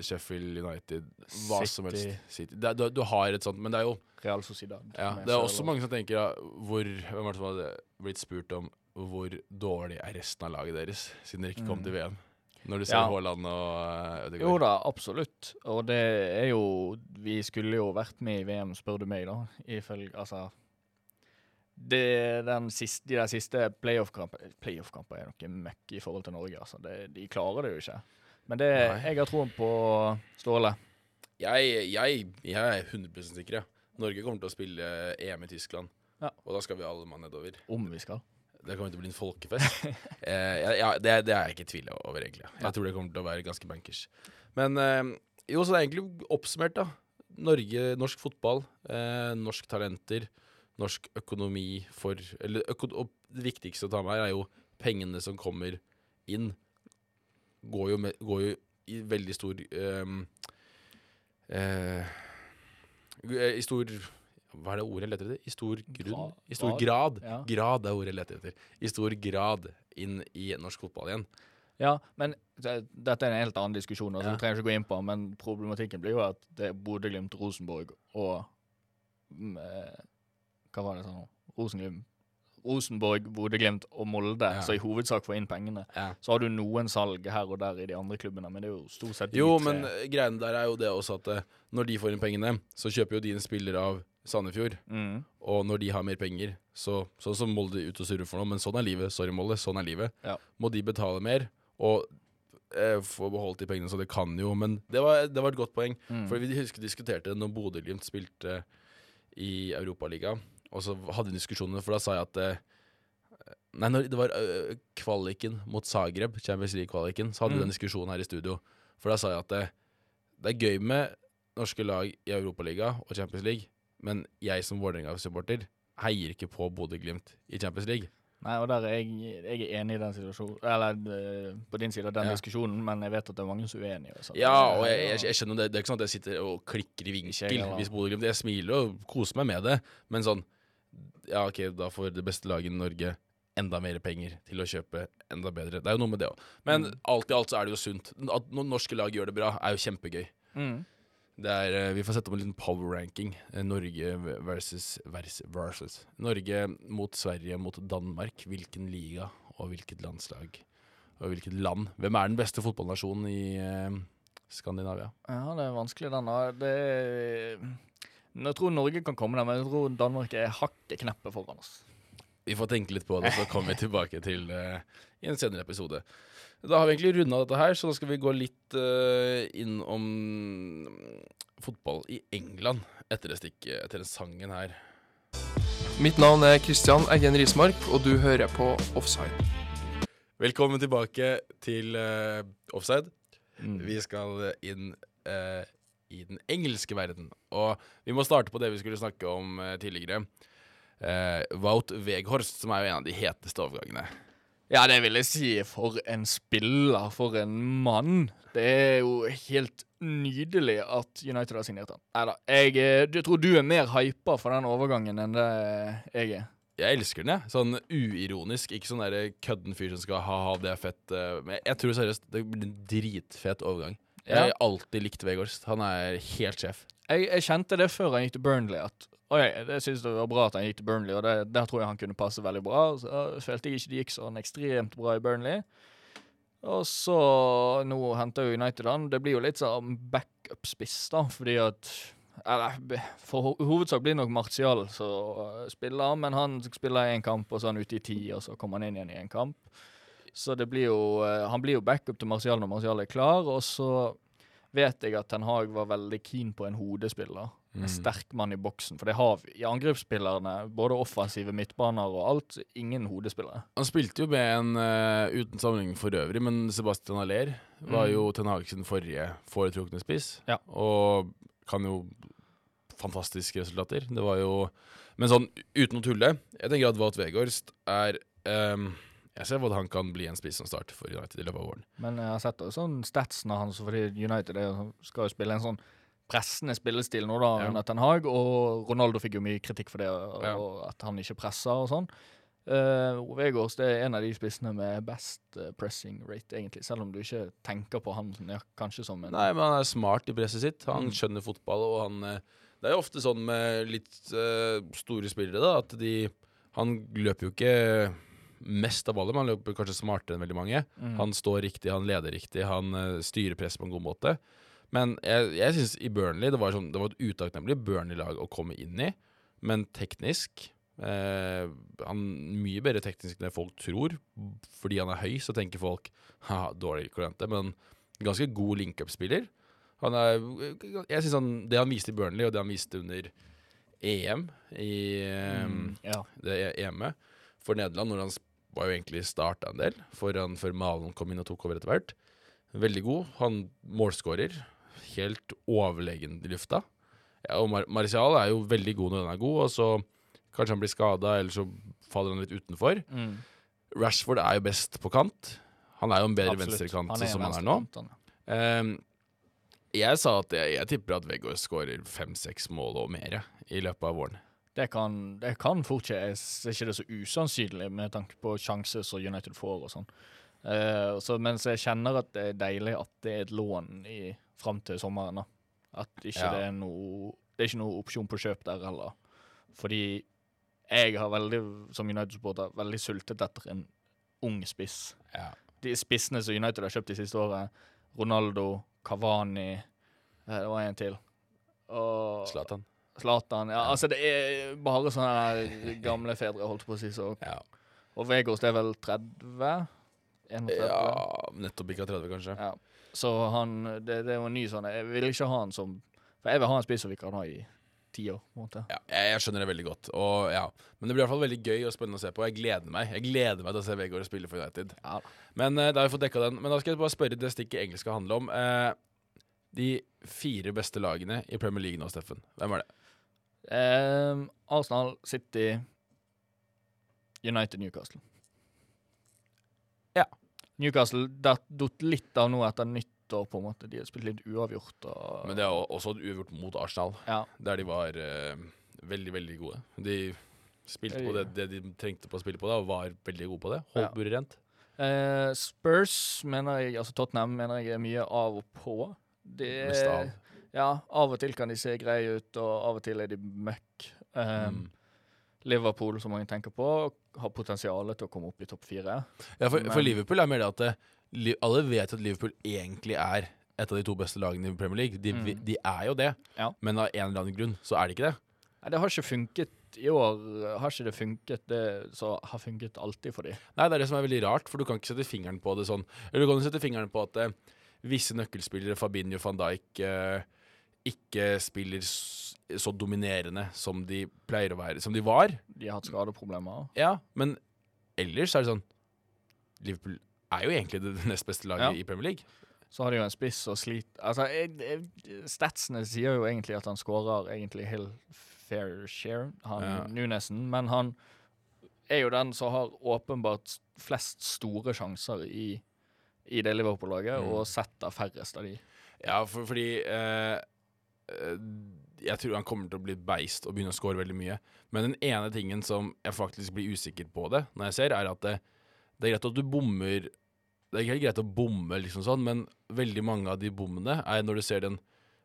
Sheffield United Hva som helst. City. Det, du, du har et sånt, men det er jo Real Sociedad. ja, Det er også mange som tenker ja, hvor Hvem var det som hadde blitt spurt om hvor dårlig er resten av laget deres, siden dere ikke kom Mm. til VM? Når du ser Ja. Haaland og uh, Ødegaard. Jo da, absolutt. Og det er jo Vi skulle jo vært med i VM, spør du meg, da. Ifølge Altså det, den siste, De der siste playoff-kampene Playoff-kamper er noe møkk i forhold til Norge. altså. Det, de klarer det jo ikke. Men det, jeg har troen på Ståle. Jeg, jeg, jeg er 100 sikker. Ja. Norge kommer til å spille EM i Tyskland, Ja. og da skal vi alle mann nedover. Om vi skal. Det kommer til å bli en folkefest. eh, ja, det, det er jeg ikke i tvil over, egentlig. Jeg tror det kommer til å være ganske bankers. Men eh, jo, så det er egentlig oppsummert, da. Norge, norsk fotball, eh, norsk talenter, norsk økonomi for Eller øko, det viktigste å ta med her er jo pengene som kommer inn, går jo, med, går jo i veldig stor ehm, eh, I stor Hva er det ordet jeg leter etter? I stor grunn? I stor Grad. Ja. Grad er ordet jeg leter etter. I stor grad inn i norsk fotball igjen. Ja, men det, dette er en helt annen diskusjon, altså, Ja. vi trenger ikke gå inn på men problematikken blir jo at det er Bodø-Glimt, Rosenborg og mm, eh, Hva var det sånn? Rosenglimt, Rosenborg, Bodø-Glimt og Molde, Ja. så i hovedsak får inn pengene. Ja. Så har du noen salg her og der i de andre klubbene, men det er jo stort sett Jo, men eh, greiene der er jo det også at eh, når de får inn pengene, så kjøper jo de en spiller av Sandefjord. mm, Og når de har mer penger, så sånn som Molde ut og surrer for noe, men sånn er livet. Sorry, Molde, sånn er livet. Ja. Må de betale mer og eh, få beholdt de pengene, så det kan jo. Men det var, det var et godt poeng. mm. For vi husker diskuterte det når Bodø-Glimt spilte i Europaligaen. Og så hadde vi diskusjoner, for da sa jeg at eh, Nei, når det var uh, kvaliken mot Zagreb, Champions League-kvaliken, så hadde vi Mm. den diskusjonen her i studio. For da sa jeg at det, det er gøy med norske lag i Europaligaen og Champions League, men jeg som Vålerenga-supporter heier ikke på Bodø-Glimt i Champions League. Nei, og der er jeg, jeg er enig i den situasjonen Eller eh, på din side av den Ja. diskusjonen, men jeg vet at det er mange som er uenige. så Ja, og jeg, jeg, jeg skjønner det. Det er ikke sånn at jeg sitter og klikker i vinkel hvis Bodø-Glimt Jeg smiler og koser meg med det, men sånn Ja, OK, da får det beste laget i Norge enda mer penger til å kjøpe enda bedre. Det er jo noe med det òg. Men Mm. alt i alt så er det jo sunt. At norske lag gjør det bra, er jo kjempegøy. Mm. Er, eh, vi får sette opp en liten power ranking. Eh, Norge versus, versus, versus Norge mot Sverige mot Danmark. Hvilken liga og hvilket landslag og hvilket land? Hvem er den beste fotballnasjonen i eh, Skandinavia? Ja, det er vanskelig, den. Det er, jeg tror Norge kan komme der, men jeg tror Danmark er hakket kneppet foran oss. Vi får tenke litt på det, så kommer vi tilbake til det i en senere episode. Da har vi egentlig runda dette her, så da skal vi gå litt uh, inn om fotball i England etter det stikket, etter den sangen her. Mitt navn er Christian Eggen Rismark, og du hører på Offside. Velkommen tilbake til uh, Offside. Mm. Vi skal inn uh, i den engelske verden. Og vi må starte på det vi skulle snakke om eh, tidligere. Uh, Wout Weghorst, som er jo en av de heteste overgangene. Ja, det vil jeg si. For en spiller, for en mann. Det er jo helt nydelig at United har signert han. Nei da. Jeg, eh, jeg tror du er mer hypa for den overgangen enn det jeg er. Jeg elsker den, jeg. Sånn uironisk. Ikke sånn der kødden fyr som skal ha, ha det er fett. eh, Men jeg tror seriøst det blir en dritfet overgang. Jeg Ja. har alltid likt Weghorst. Han er helt sjef. Jeg, jeg kjente det før han gikk til Burnley, at Oi, det synes jeg var bra at han gikk til Burnley, og det, der tror jeg han kunne passe veldig bra. Så jeg følte jeg ikke det gikk sånn ekstremt bra i Burnley. Og så Nå henter jo United han. Det blir jo litt sånn backup-spiss, da, fordi at eller, For ho hovedsak blir det nok Martial som spiller, men han spiller én kamp, og så er han ute i ti, og så kommer han inn igjen i en kamp. Så det blir jo eh, Han blir jo backup til Martial når Martial er klar, og så vet jeg at Ten Hag var veldig keen på en hodespiller. En sterk mann i boksen. For det har vi i angrepsspillerne, både offensive midtbaner og alt, ingen hodespillere. Han spilte jo med en, uh, uten sammenligning for øvrig, men Sebastian Aller var Mm. jo Ten Hag sin forrige foretrukne spiss. Ja. Og kan jo fantastiske resultater. Det var jo Men sånn uten å tulle, jeg tenker at Wout Weghorst er um, Jeg ser hva han kan bli en spiss som starter for United i løpet av våren. Men jeg har sett sånn statsene hans, fordi United er, skal jo spille en sånn pressende spillestil nå da, Ja. under Ten Hag, og Ronaldo fikk jo mye kritikk for det, og, Ja. og at han ikke presser og sånn. Uh, Vegårs det er en av de spissene med best uh, pressing rate, egentlig, selv om du ikke tenker på han ja, kanskje som en Nei, men han er smart i presset sitt. Han Mm. skjønner fotball, og han eh, Det er jo ofte sånn med litt uh, store spillere, da, at de Han løper jo ikke mest av alle, men han løper kanskje smartere enn veldig mange. Mm. Han står riktig, han leder riktig, han eh, styrer presset på en god måte. Men jeg, jeg syns i Burnley det var, sånn, det var et utakknemlig Burnley-lag å komme inn i, men teknisk eh, Han Mye bedre teknisk enn folk tror. Fordi han er høy, så tenker folk ha, dårlig klønete, men ganske god link-up-spiller. Er Jeg synes han Det han viste i Burnley, og det han viste under EM i Mm, ja. det EM-et for Nederland, når han var jo egentlig starta en del, foran før Malen kom inn og tok over etter hvert. Veldig god. Han målskårer. Helt overlegen i lufta. Ja, og Mar Martial er jo veldig god når han er god, og så kanskje han blir skada, eller så faller han litt utenfor. Mm, Rashford er jo best på kant. Han er jo en bedre absolutt. venstrekant Han som han er nå. Um. Ehm, jeg sa at jeg, jeg tipper at Vegård skårer fem-seks mål og mer i løpet av våren. Det kan, det kan fort skje. Jeg ser ikke det så usannsynlig med tanke på sjanser som United får og sånn. Uh, så, mens jeg kjenner at det er deilig at det er et lån i, fram til sommeren. da. At ikke Ja. det er noe Det er ikke noe opsjon på kjøp der heller. Fordi jeg har veldig, som United-supporter, veldig sultet etter en ung spiss. Ja. De spissene som United har kjøpt de siste året, Ronaldo, Cavani eh, Det var en til. Og Zlatan. Zlatan. Ja, altså det er bare sånne gamle fedre, holdt på å si. Så. Ja. Og Vegårs det er vel 30? 31? ja, nettopp ikke av 30, kanskje. Ja. Så han det, det var en ny sånn Jeg vil ikke ha han som For jeg vil ha en spiss som vi kan ha i ti år, på en måte. Ja, jeg, jeg skjønner det veldig godt. Og, ja. Men det blir i hvert fall veldig gøy og spennende å se på. Jeg gleder meg Jeg gleder meg til å se Vegard spille for United. Ja. Men uh, da har vi fått dekka den. Men da skal jeg bare spørre det stikket egentlig skal handle om. Uh, de fire beste lagene i Premier League nå, Steffen. Hvem er det? Um, Arsenal, City, United, Newcastle. Newcastle datt datt litt av nå etter nyttår, på en måte. De har spilt litt uavgjort. Og, Men det er også uavgjort mot Arsenal, ja. der de var uh, veldig, veldig gode. De spilte på det, det de trengte på å spille på, det, og var veldig gode på det. Holdt Ja. buret rent. Uh, Spurs mener jeg, altså Tottenham mener jeg er mye av og på. Det, Mest av. Ja, av og til kan de se greie ut, og av og til er de møkk. Um, Mm. Liverpool, som mange tenker på, har potensial til å komme opp i topp fire. Ja, for, for Liverpool er mer det at det, alle vet at Liverpool egentlig er et av de to beste lagene i Premier League. De, Mm. de er jo det, Ja. men av en eller annen grunn så er det ikke det. Nei, det har ikke funket i år. Har ikke det funket det som har funket alltid for dem. Nei, det er det som er veldig rart, for du kan ikke sette fingeren på det sånn. Eller du kan sette fingeren på at eh, visse nøkkelspillere, Fabinho van Dijk, eh, ikke spiller s- så dominerende som de pleier å være, som de var. De har hatt skadeproblemer. Ja, men ellers er det sånn Liverpool er jo egentlig det nest beste laget Ja. i Premier League. Så har de jo en spiss og slit... Altså, jeg, jeg, statsene sier jo egentlig at han skårer egentlig helt fair share, han Ja. Nunesen, men han er jo den som har åpenbart flest store sjanser i, i det Liverpool-laget, Mm. og setter færrest av de. Ja, for, fordi eh, eh, Jeg tror han kommer til å bli beist og begynne å score veldig mye. Men den ene tingen som jeg faktisk blir usikker på det, når jeg ser, er at det, det er greit at du bommer Det er helt greit å bomme, liksom sånn, men veldig mange av de bommene er når du ser den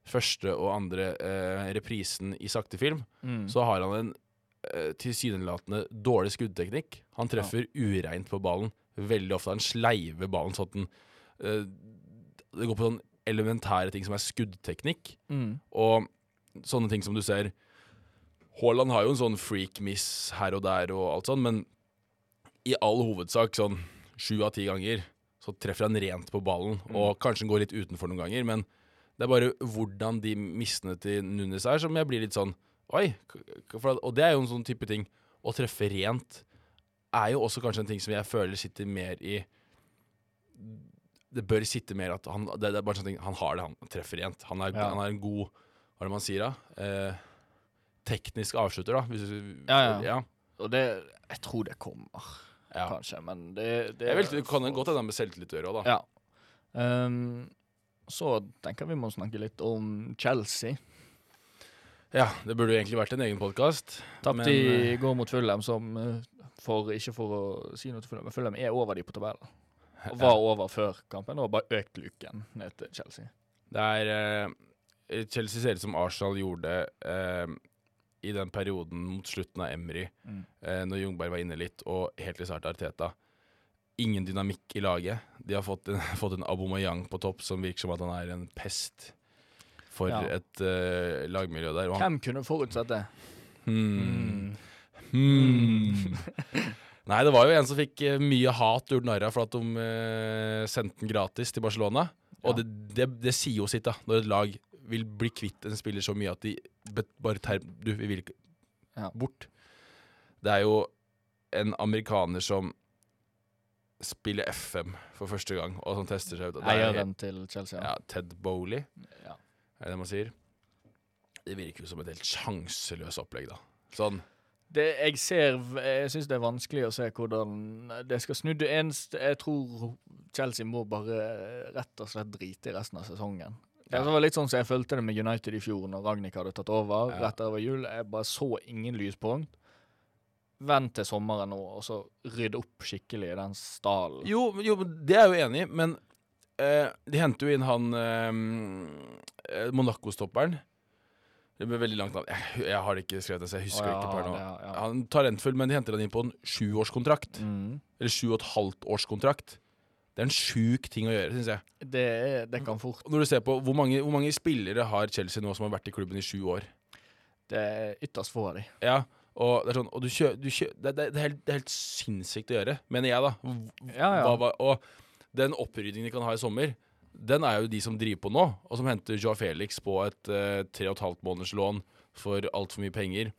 første og andre eh, reprisen i sakte film, Mm. så har han en eh, tilsynelatende dårlig skuddteknikk. Han treffer ureint på ballen veldig ofte. Han sleiver ballen sånn at den eh, Det går på sånn elementære ting som er skuddteknikk. Mm. Og sånne ting som du ser Haaland har jo en sånn freak miss her og der og alt sånn, men i all hovedsak sånn sju av ti ganger så treffer han rent på ballen, og kanskje han går litt utenfor noen ganger, men Det er bare hvordan de missene til Nunes er, som jeg blir litt sånn Oi! og det er jo en sånn type ting. Å treffe rent er jo også kanskje en ting som jeg føler sitter mer i Det bør sitte mer at han Det, det er bare sånn ting Han har det, han treffer rent. Han er, Ja. han er en god Hva er det man sier, da? Eh, teknisk avslutter, da. Hvis du, Ja, ja. ja. Og det Jeg tror det kommer, ja. kanskje, men det, det Jeg vil, det kan godt hende med selvtillit å gjøre òg, da. Ja. Um, så tenker vi må snakke litt om Chelsea. Ja, det burde jo egentlig vært en egen podkast. Tapte i går mot Fulham, som eh, for, ikke for å si noe til Fulham, men Fulham er over de på tabellen. Og var over før kampen og bare økt luken ned til Chelsea. Det er eh, Chelsea ser ut som Arsenal gjorde eh, i den perioden mot slutten av Emry, Mm. eh, når Jungberg var inne litt, og helt til start Arteta. Ingen dynamikk i laget. De har fått en, fått en Abomayang på topp som virker som at han er en pest for Ja. et eh, lagmiljø der. Hvem kunne forutsett det? hmm, Mm. hmm. Nei, det var jo en som fikk eh, mye hat gjort narr av for at de eh, sendte den gratis til Barcelona. Og Ja. det, det, det sier jo sitt, da. Når et lag vil bli kvitt en spiller så mye at de bare tar Du, vi vil ikke Ja. bort. Det er jo en amerikaner som spiller FM for første gang, og som tester seg ut. det er- Eieren til Chelsea. Ja, Ted Bowley, Ja. er det det man sier? Det virker jo som et helt sjanseløst opplegg, da. Sånn. Det, jeg ser Jeg syns det er vanskelig å se hvordan det skal snu. Det eneste Jeg tror Chelsea må bare rett og slett drite i resten av sesongen. Det var litt sånn som jeg følte det med United i fjor, når Ragnhild hadde tatt over Ja. rett over jul. Jeg bare så ingen lyspunkt. Vent til sommeren nå, og så rydde opp skikkelig i den stallen. Jo, jo, det er jeg jo enig i, men eh, de henter jo inn han eh, Monaco-stopperen. Det ble veldig langt navn. Jeg, jeg har det ikke skrevet så jeg husker oh, ja, ikke per nå. ja, ja. Han talentfull, men de henter han inn på en sjuårskontrakt. Mm. Eller sju og et halvt årskontrakt. Det er en sjuk ting å gjøre, syns jeg. Det, det kan fort Når du ser på hvor mange, hvor mange spillere har Chelsea nå som har vært i klubben i sju år? Det er ytterst få av de. Ja, og det er sånn Og du kjø, du kjø, det, det, er helt, det er helt sinnssykt å gjøre, mener jeg, da. Ja, ja. Hva, og den oppryddingen de kan ha i sommer, den er jo de som driver på nå, og som henter Joa Felix på et eh, tre og et halvt måneders lån for altfor mye penger.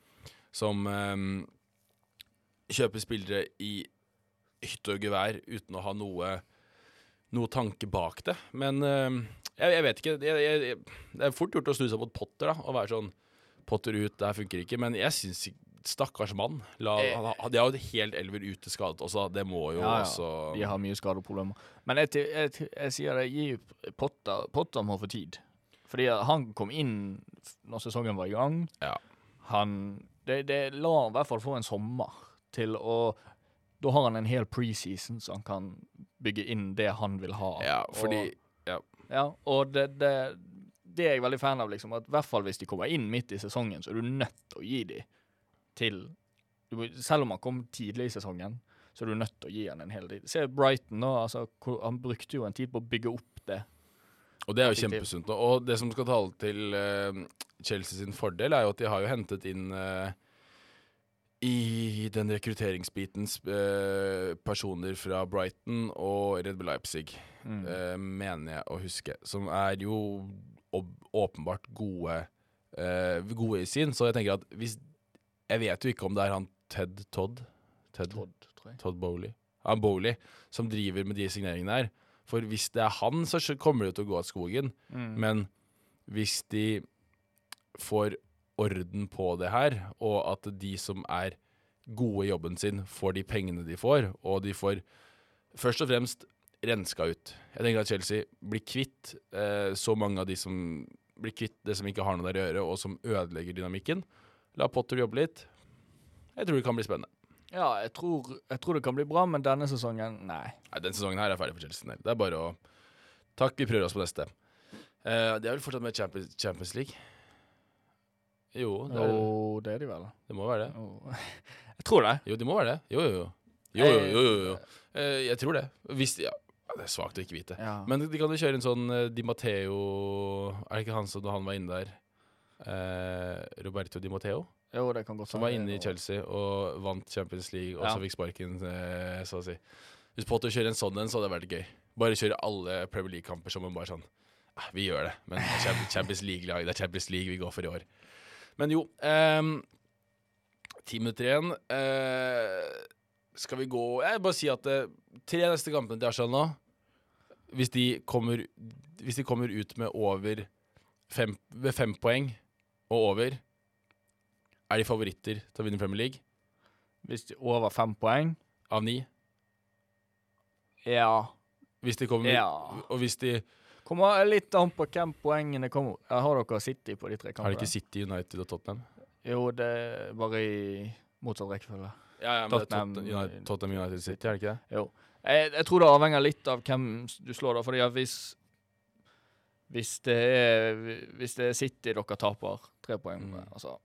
Som eh, kjøper spillere i hytte og gevær uten å ha noe, noe tanke bak det. Men eh, jeg, jeg vet ikke. Jeg, jeg, det er fort gjort å snu seg mot Potter da, og være sånn Potter ut, det her funker ikke. Men jeg syns Stakkars mann. La, Eh. han, de har jo et helt elver ute skadet også. Det må jo Ja, ja. også De har mye skadeproblemer. Men jeg, jeg, jeg, jeg sier det, gi Potter, Potter må få tid. Fordi han kom inn når sesongen var i gang. Ja. Han det, det La han i hvert fall få en sommer til å Da har han en hel preseason så han kan bygge inn det han vil ha. Ja, fordi og, ja, og det, det, det er jeg veldig fan av. liksom At i hvert fall hvis de kommer inn midt i sesongen, så er du nødt til å gi dem til du, må- Selv om han kom tidlig i sesongen, så er du nødt til å gi han en hel tid. Se Brighton nå. altså Han brukte jo en tid på å bygge opp det. Og det er jo kjempesunt. Og det som skal tale til uh, Chelsea sin fordel, er jo at de har jo hentet inn eh, i den rekrutteringsbiten eh, personer fra Brighton og Red Bull Leipzig, Mm. eh, mener jeg å huske. Som er jo åpenbart gode, eh, gode i sin. Så jeg tenker at hvis Jeg vet jo ikke om det er han Ted Todd Ted Todd, tror jeg. Todd Bowley. Han Bowley som driver med de signeringene her. For hvis det er han, så kommer det til å gå av skogen. Mm. Men hvis de får orden på det her, og at de som er gode i jobben sin, får de pengene de får, og de får først og fremst renska ut. Jeg tenker at Chelsea blir kvitt eh, så mange av de som blir kvitt det som ikke har noe der å gjøre, og som ødelegger dynamikken. La Potter jobbe litt. Jeg tror det kan bli spennende. Ja, jeg tror, jeg tror det kan bli bra, men denne sesongen, nei. Nei, Den sesongen her er ferdig for Chelsea. Det er bare å Takk, vi prøver oss på neste. Eh, de er vel fortsatt med Champions, Champions League? Jo, det, er, det er de vel. det må være det. Oh. Jeg tror det. Jo, det må være det. Jo, jo, jo. Jo, jo, jo, jo, jo. Eh, jeg tror det. Hvis, ja, det er svakt å ikke vite. Ja. Men de kan jo kjøre en sånn eh, Di Matteo Er det ikke han som da han var inne der? Eh, Roberto Di Matteo? jo, det kan godt Som var inne i Chelsea og vant Champions League, og Ja. så fikk sparken, eh, så å si. Hvis Potter kjører en sånn en, så hadde det vært gøy. Bare kjøre alle Premier League-kamper som en bare sånn Ah, Vi gjør det, men Champions League-lag. Det er Champions League vi går for i år. Men jo ehm, Ti minutter igjen. Uh, skal vi gå Jeg vil bare si at uh, tre neste kampene til Arsenal nå Hvis de kommer Hvis de kommer ut med over fem, ved fem poeng og over, er de favoritter til å vinne Premier League Hvis de over fem poeng av ni. Ja. Hvis de kommer Ja. Og hvis de Kommer litt an på hvem poengene kommer. Har dere City på de tre Har de kampene? ikke City, United og Tottenham? Jo, det er bare i motsatt rekkefølge. Ja, ja, men Tottenham- Tottenham, United, Tottenham United City, er det ikke det? Jo. Jeg, jeg tror det avhenger litt av hvem du slår, da. Fordi at hvis hvis det er Hvis det er City dere taper tre poeng Mm. altså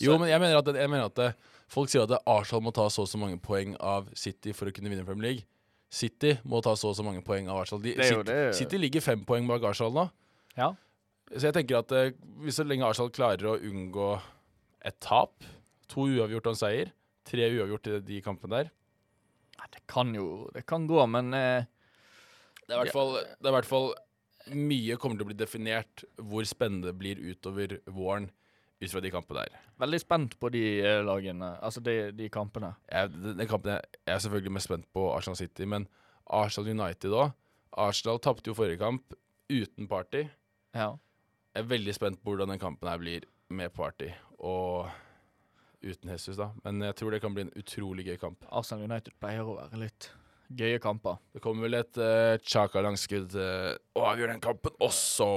Jo, men jeg mener at, jeg mener at det, folk sier at det Arsenal må ta så og så mange poeng av City for å kunne vinne Premier League. City må ta så og så mange poeng av Arsenal. De, Det City, det. City ligger fem poeng bak Arsenal nå. Ja. Så jeg tenker at eh, hvis så lenge Arsenal klarer å unngå et tap, to uavgjort og en seier, tre uavgjort i de kampene der Nei, Det kan jo Det kan gå, men eh, Det er i hvert fall, det er i hvert fall Mye kommer til å bli definert hvor spennende det blir utover våren ut fra de kampene der. veldig spent på de eh, lagene. Altså de, de kampene. jeg, den, den kampen jeg, jeg er selvfølgelig mest spent på Arsenal City, men Arsenal United òg. Arsenal tapte jo forrige kamp uten Party. Ja. Jeg er veldig spent på hvordan den kampen her blir med Party og uten Jesus, da. Men jeg tror det kan bli en utrolig gøy kamp. Arsenal United pleier å være litt gøye kamper. Det kommer vel et uh, Chaka-langskudd uh, og avgjør den kampen også.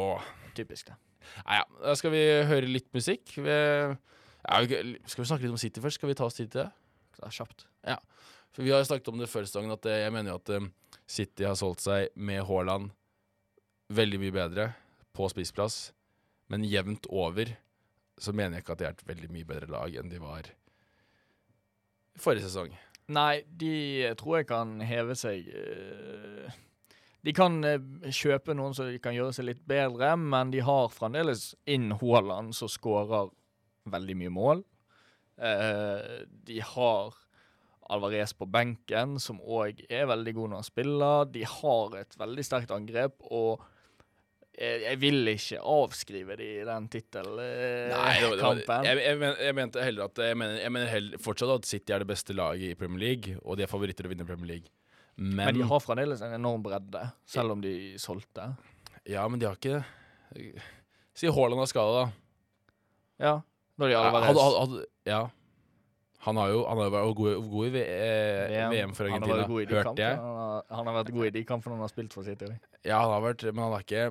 Typisk det. Nei, ja. Da skal vi høre litt musikk. Vi, ja, skal vi snakke litt om City først? Skal vi ta oss tid til det? Det er kjapt. Ja. For Vi har snakket om det før sesongen, at eh, jeg mener jo at eh, City har solgt seg med Haaland veldig mye bedre på spissplass. Men jevnt over så mener jeg ikke at de er et veldig mye bedre lag enn de var forrige sesong. Nei, de tror jeg kan heve seg eh, De kan eh, kjøpe noen som kan gjøre seg litt bedre, men de har fremdeles inn Haaland, som skårer veldig mye mål. Eh, de har Alvarez på benken, som òg er veldig god når han spiller. De har et veldig sterkt angrep, og jeg, jeg vil ikke avskrive de i den tittelkampen. jeg, jeg, men, jeg mente heller at Jeg mener, jeg mener heller, fortsatt at City er det beste laget i Premier League, og de er favoritter til å vinne Premier League. Men, Men de har fremdeles en enorm bredde, selv om de solgte. Ja, men de har ikke Si Haaland har skada, da. Ja. Når de allerede hadde, hadde, hadde, ja. Han har jo han har vært god, god i v eh, VM, for Han har Argentina, de hørte jeg. Han har, han har vært god i de kampene han har spilt for City. Ja, han har vært, men han er ikke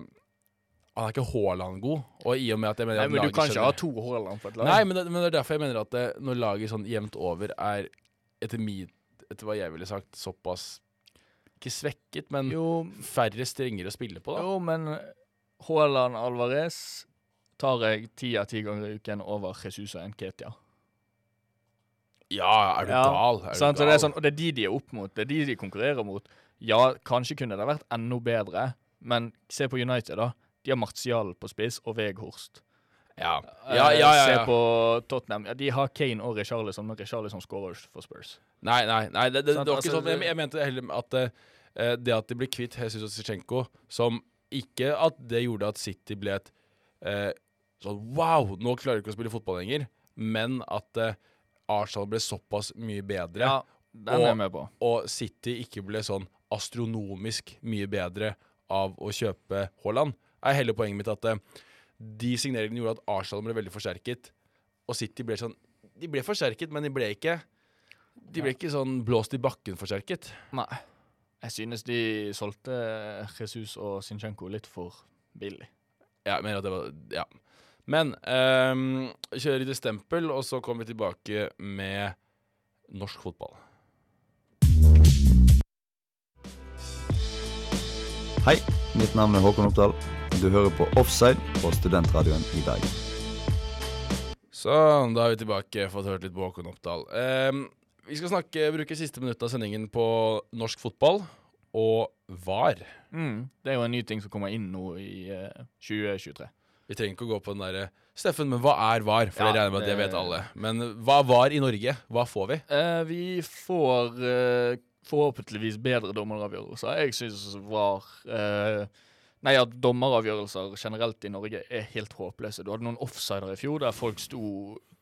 Han er ikke Haaland-god. Og i og med at jeg mener Nei, at men du kan ikke skjønner- ha to Haaland på et lag. Nei, men det, men det er derfor jeg mener at det, når laget sånn jevnt over er etter, mi, etter hva jeg ville sagt, såpass Ikke svekket, men jo, færre strenger å spille på, da. jo, men Haaland Alvarez tar jeg ti av ti ganger i uken over Jesus og Nketia. Ja, er du Ja, gal? Er du Sant? Så gal? det er sånn, og det er de de er opp mot. Det er de de konkurrerer mot. Ja, kanskje kunne det vært enda bedre, men se på United, da. De har Martial på spiss og Veghorst. Ja. Eh, Ja, ja, ja, Se på Tottenham. Ja, de har Kane og Richarlison, men Richarlison skårer ikke for Spurs. Nei, nei, nei det, det, det var ikke altså, sånn. Jeg, jeg mente heller at eh, det at de ble kvitt Jesus og Zizjenko, som ikke at det gjorde at City ble et eh, sånn Wow, nå klarer de ikke å spille fotball lenger. Men at eh, Arsenal ble såpass mye bedre, Og- jeg med på. og City ikke ble sånn astronomisk mye bedre av å kjøpe Haaland, er hele poenget mitt at eh, de signeringene gjorde at Arsenal ble veldig forsterket, og City ble sånn De ble forsterket, men de ble ikke De ble ikke sånn blåst i bakken forsterket. Nei. Jeg synes de solgte Jesus og Sinchenko litt for billig. Ja, jeg mener at det var Ja. Men um, kjører litt stempel, og så kommer vi tilbake med norsk fotball. Hei, mitt navn er Håkon Oppdal. Du hører på Offside på Studentradioen i Bergen. Sånn, da er vi tilbake. Fått hørt litt på Håkon Oppdal. Um, vi skal snakke, bruke siste minutt av sendingen på norsk fotball og VAR. Mm. Det er jo en ny ting som kommer inn nå i uh, 2023. Vi trenger ikke å gå på den derre Steffen, men hva er VAR? For Ja, jeg regner med at det det- vet alle. Men hva var i Norge? Hva får vi? Eh, vi får eh, forhåpentligvis bedre dommeravgjørelser. Jeg syns var eh, Nei, at dommeravgjørelser generelt i Norge er helt håpløse. Du hadde noen offsider i fjor der folk sto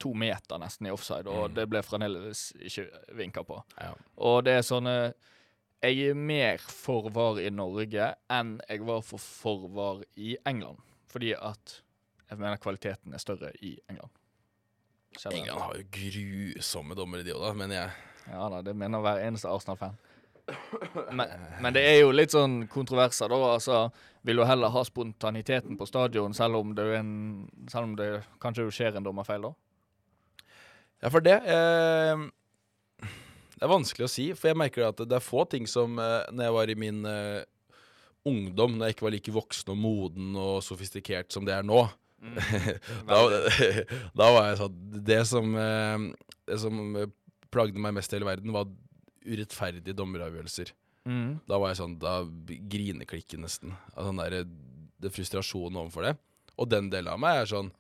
to meter nesten i offside, og det ble fremdeles ikke vinka på. Ja. Og det er sånne Jeg er mer for VAR i Norge enn jeg var for for VAR i England. Fordi at jeg mener kvaliteten er større i England. England har jo grusomme dommere, de òg, da, mener jeg. Ja da, det mener hver eneste Arsenal-fan. Men, men det er jo litt sånn kontroverser, da. Altså, vil du heller ha spontaniteten på stadion, selv om det, en, selv om det kanskje skjer en dommerfeil, da? Ja, for det eh, Det er vanskelig å si, for jeg merker at det er få ting som eh, Når jeg var i min eh, ungdom, når jeg ikke var like voksen og moden og sofistikert som det er nå da, da var jeg sånn Det som, eh, det som eh, plagde meg mest i hele verden, var urettferdige dommeravgjørelser. Mm. Da var jeg sånn Da grineklikken nesten. Altså, den der, det frustrasjonen overfor det. Og den delen av meg er sånn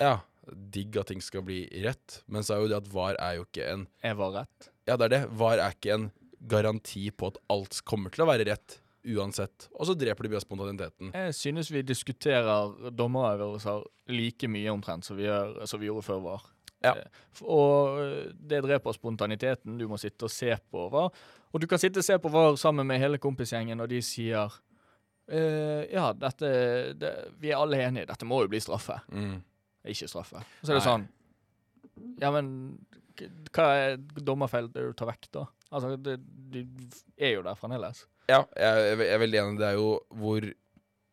Ja, digg at ting skal bli rett, men så er jo det at VAR er jo ikke en Er var rett. Ja, det er det. VAR er ikke en garanti på at alt kommer til å være rett uansett. Og så dreper de bare spontaniteten. Jeg synes vi diskuterer dommeravgjørelser like mye omtrent som vi, gjør, som vi gjorde før VAR. Ja. Eh, Og eh, det dreper spontaniteten. Du må sitte og se på VAR. Og du kan sitte og se på VAR sammen med hele kompisgjengen, og de sier eh, Ja, dette det, Vi er alle enige. Dette må jo bli straffe. Mm. Ikke straffe. Og så er det Nei. sånn Ja, men hva er dommerfeil du tar vekk, da? Altså, det, de er jo der fremdeles. Ja, jeg, jeg er veldig enig. Det er jo hvor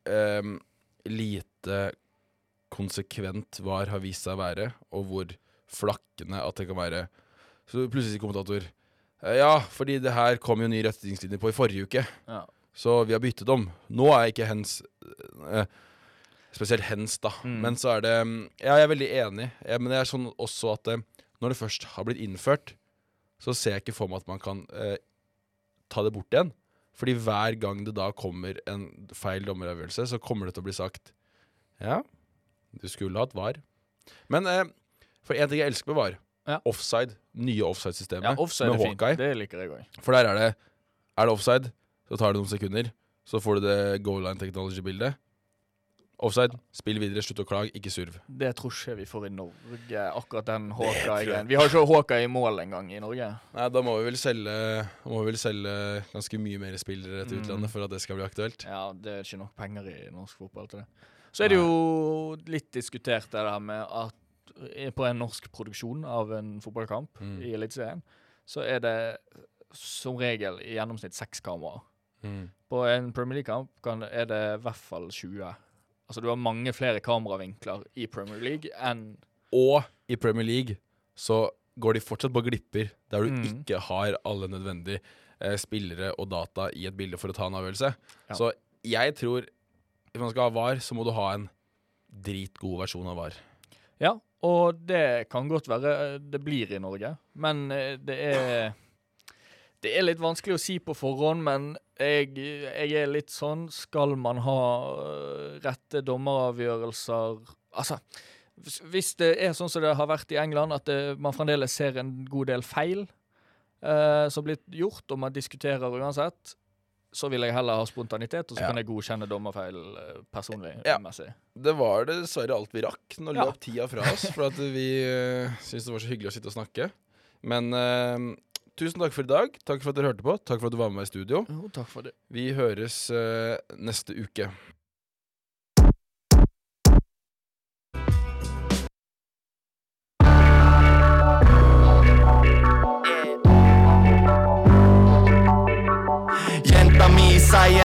um, lite konsekvent VAR har vist seg å være, og hvor flakkende at det kan være. Så plutselig sier kommentator «Eh, Ja, fordi det her kom jo nye retningslinjer på i forrige uke, Ja. så vi har byttet om. Nå er jeg ikke hens eh, Spesielt hens, da. Mm. Men så er det Ja, jeg er veldig enig, jeg, men det er sånn også at eh, når det først har blitt innført, så ser jeg ikke for meg at man kan eh, ta det bort igjen. Fordi hver gang det da kommer en feil dommeravgjørelse, så kommer det til å bli sagt Ja, du skulle hatt VAR. Men eh, for en ting jeg elsker med VAR, Ja. offside. Nye offside-systemet Ja, offside med er fint. Hawkeye. Det liker jeg også. For der er det Er det offside, så tar det noen sekunder. Så får du det goal line technology-bildet. Offside, spill videre, slutt å klage, ikke surv. Det tror ikke vi får i Norge, akkurat den Hawkeye-greien. Vi har ikke Hawkeye i mål engang i Norge. Nei, da må vi vel selge må vi vel selge ganske mye mer spillere til Mm. utlandet for at det skal bli aktuelt. Ja, det er ikke nok penger i norsk fotball til det. Så er det jo litt diskutert det der med at på en norsk produksjon av en fotballkamp Mm. i Eliteserien, så er det som regel i gjennomsnitt seks kameraer. Mm. På en Premier League-kamp er det i hvert fall 20. Altså du har mange flere kameravinkler i Premier League enn Og i Premier League så går de fortsatt på glipper der du Mm. ikke har alle nødvendige eh, spillere og data i et bilde for å ta en avgjørelse. Ja. Så jeg tror hvis man skal ha VAR, så må du ha en dritgod versjon av VAR. Ja, og det kan godt være eh, det blir i Norge, men eh, det er Det er litt vanskelig å si på forhånd, men jeg, jeg er litt sånn Skal man ha øh, rette dommeravgjørelser? Altså, hvis- det er sånn som det har vært i England, at det, man fremdeles ser en god del feil eh, som blir gjort, og man diskuterer uansett, så vil jeg heller ha spontanitet, og så Ja. kan jeg godkjenne dommerfeil eh, personlig. Ja. messig. Det var dessverre alt vi rakk. Nå Ja. løp tida fra oss, for at vi uh, syntes det var så hyggelig å sitte og snakke. Men uh, tusen takk for i dag. Takk for at dere hørte på. Takk for at du var med meg i studio. Jo, takk for det. Vi høres uh, neste uke. I am.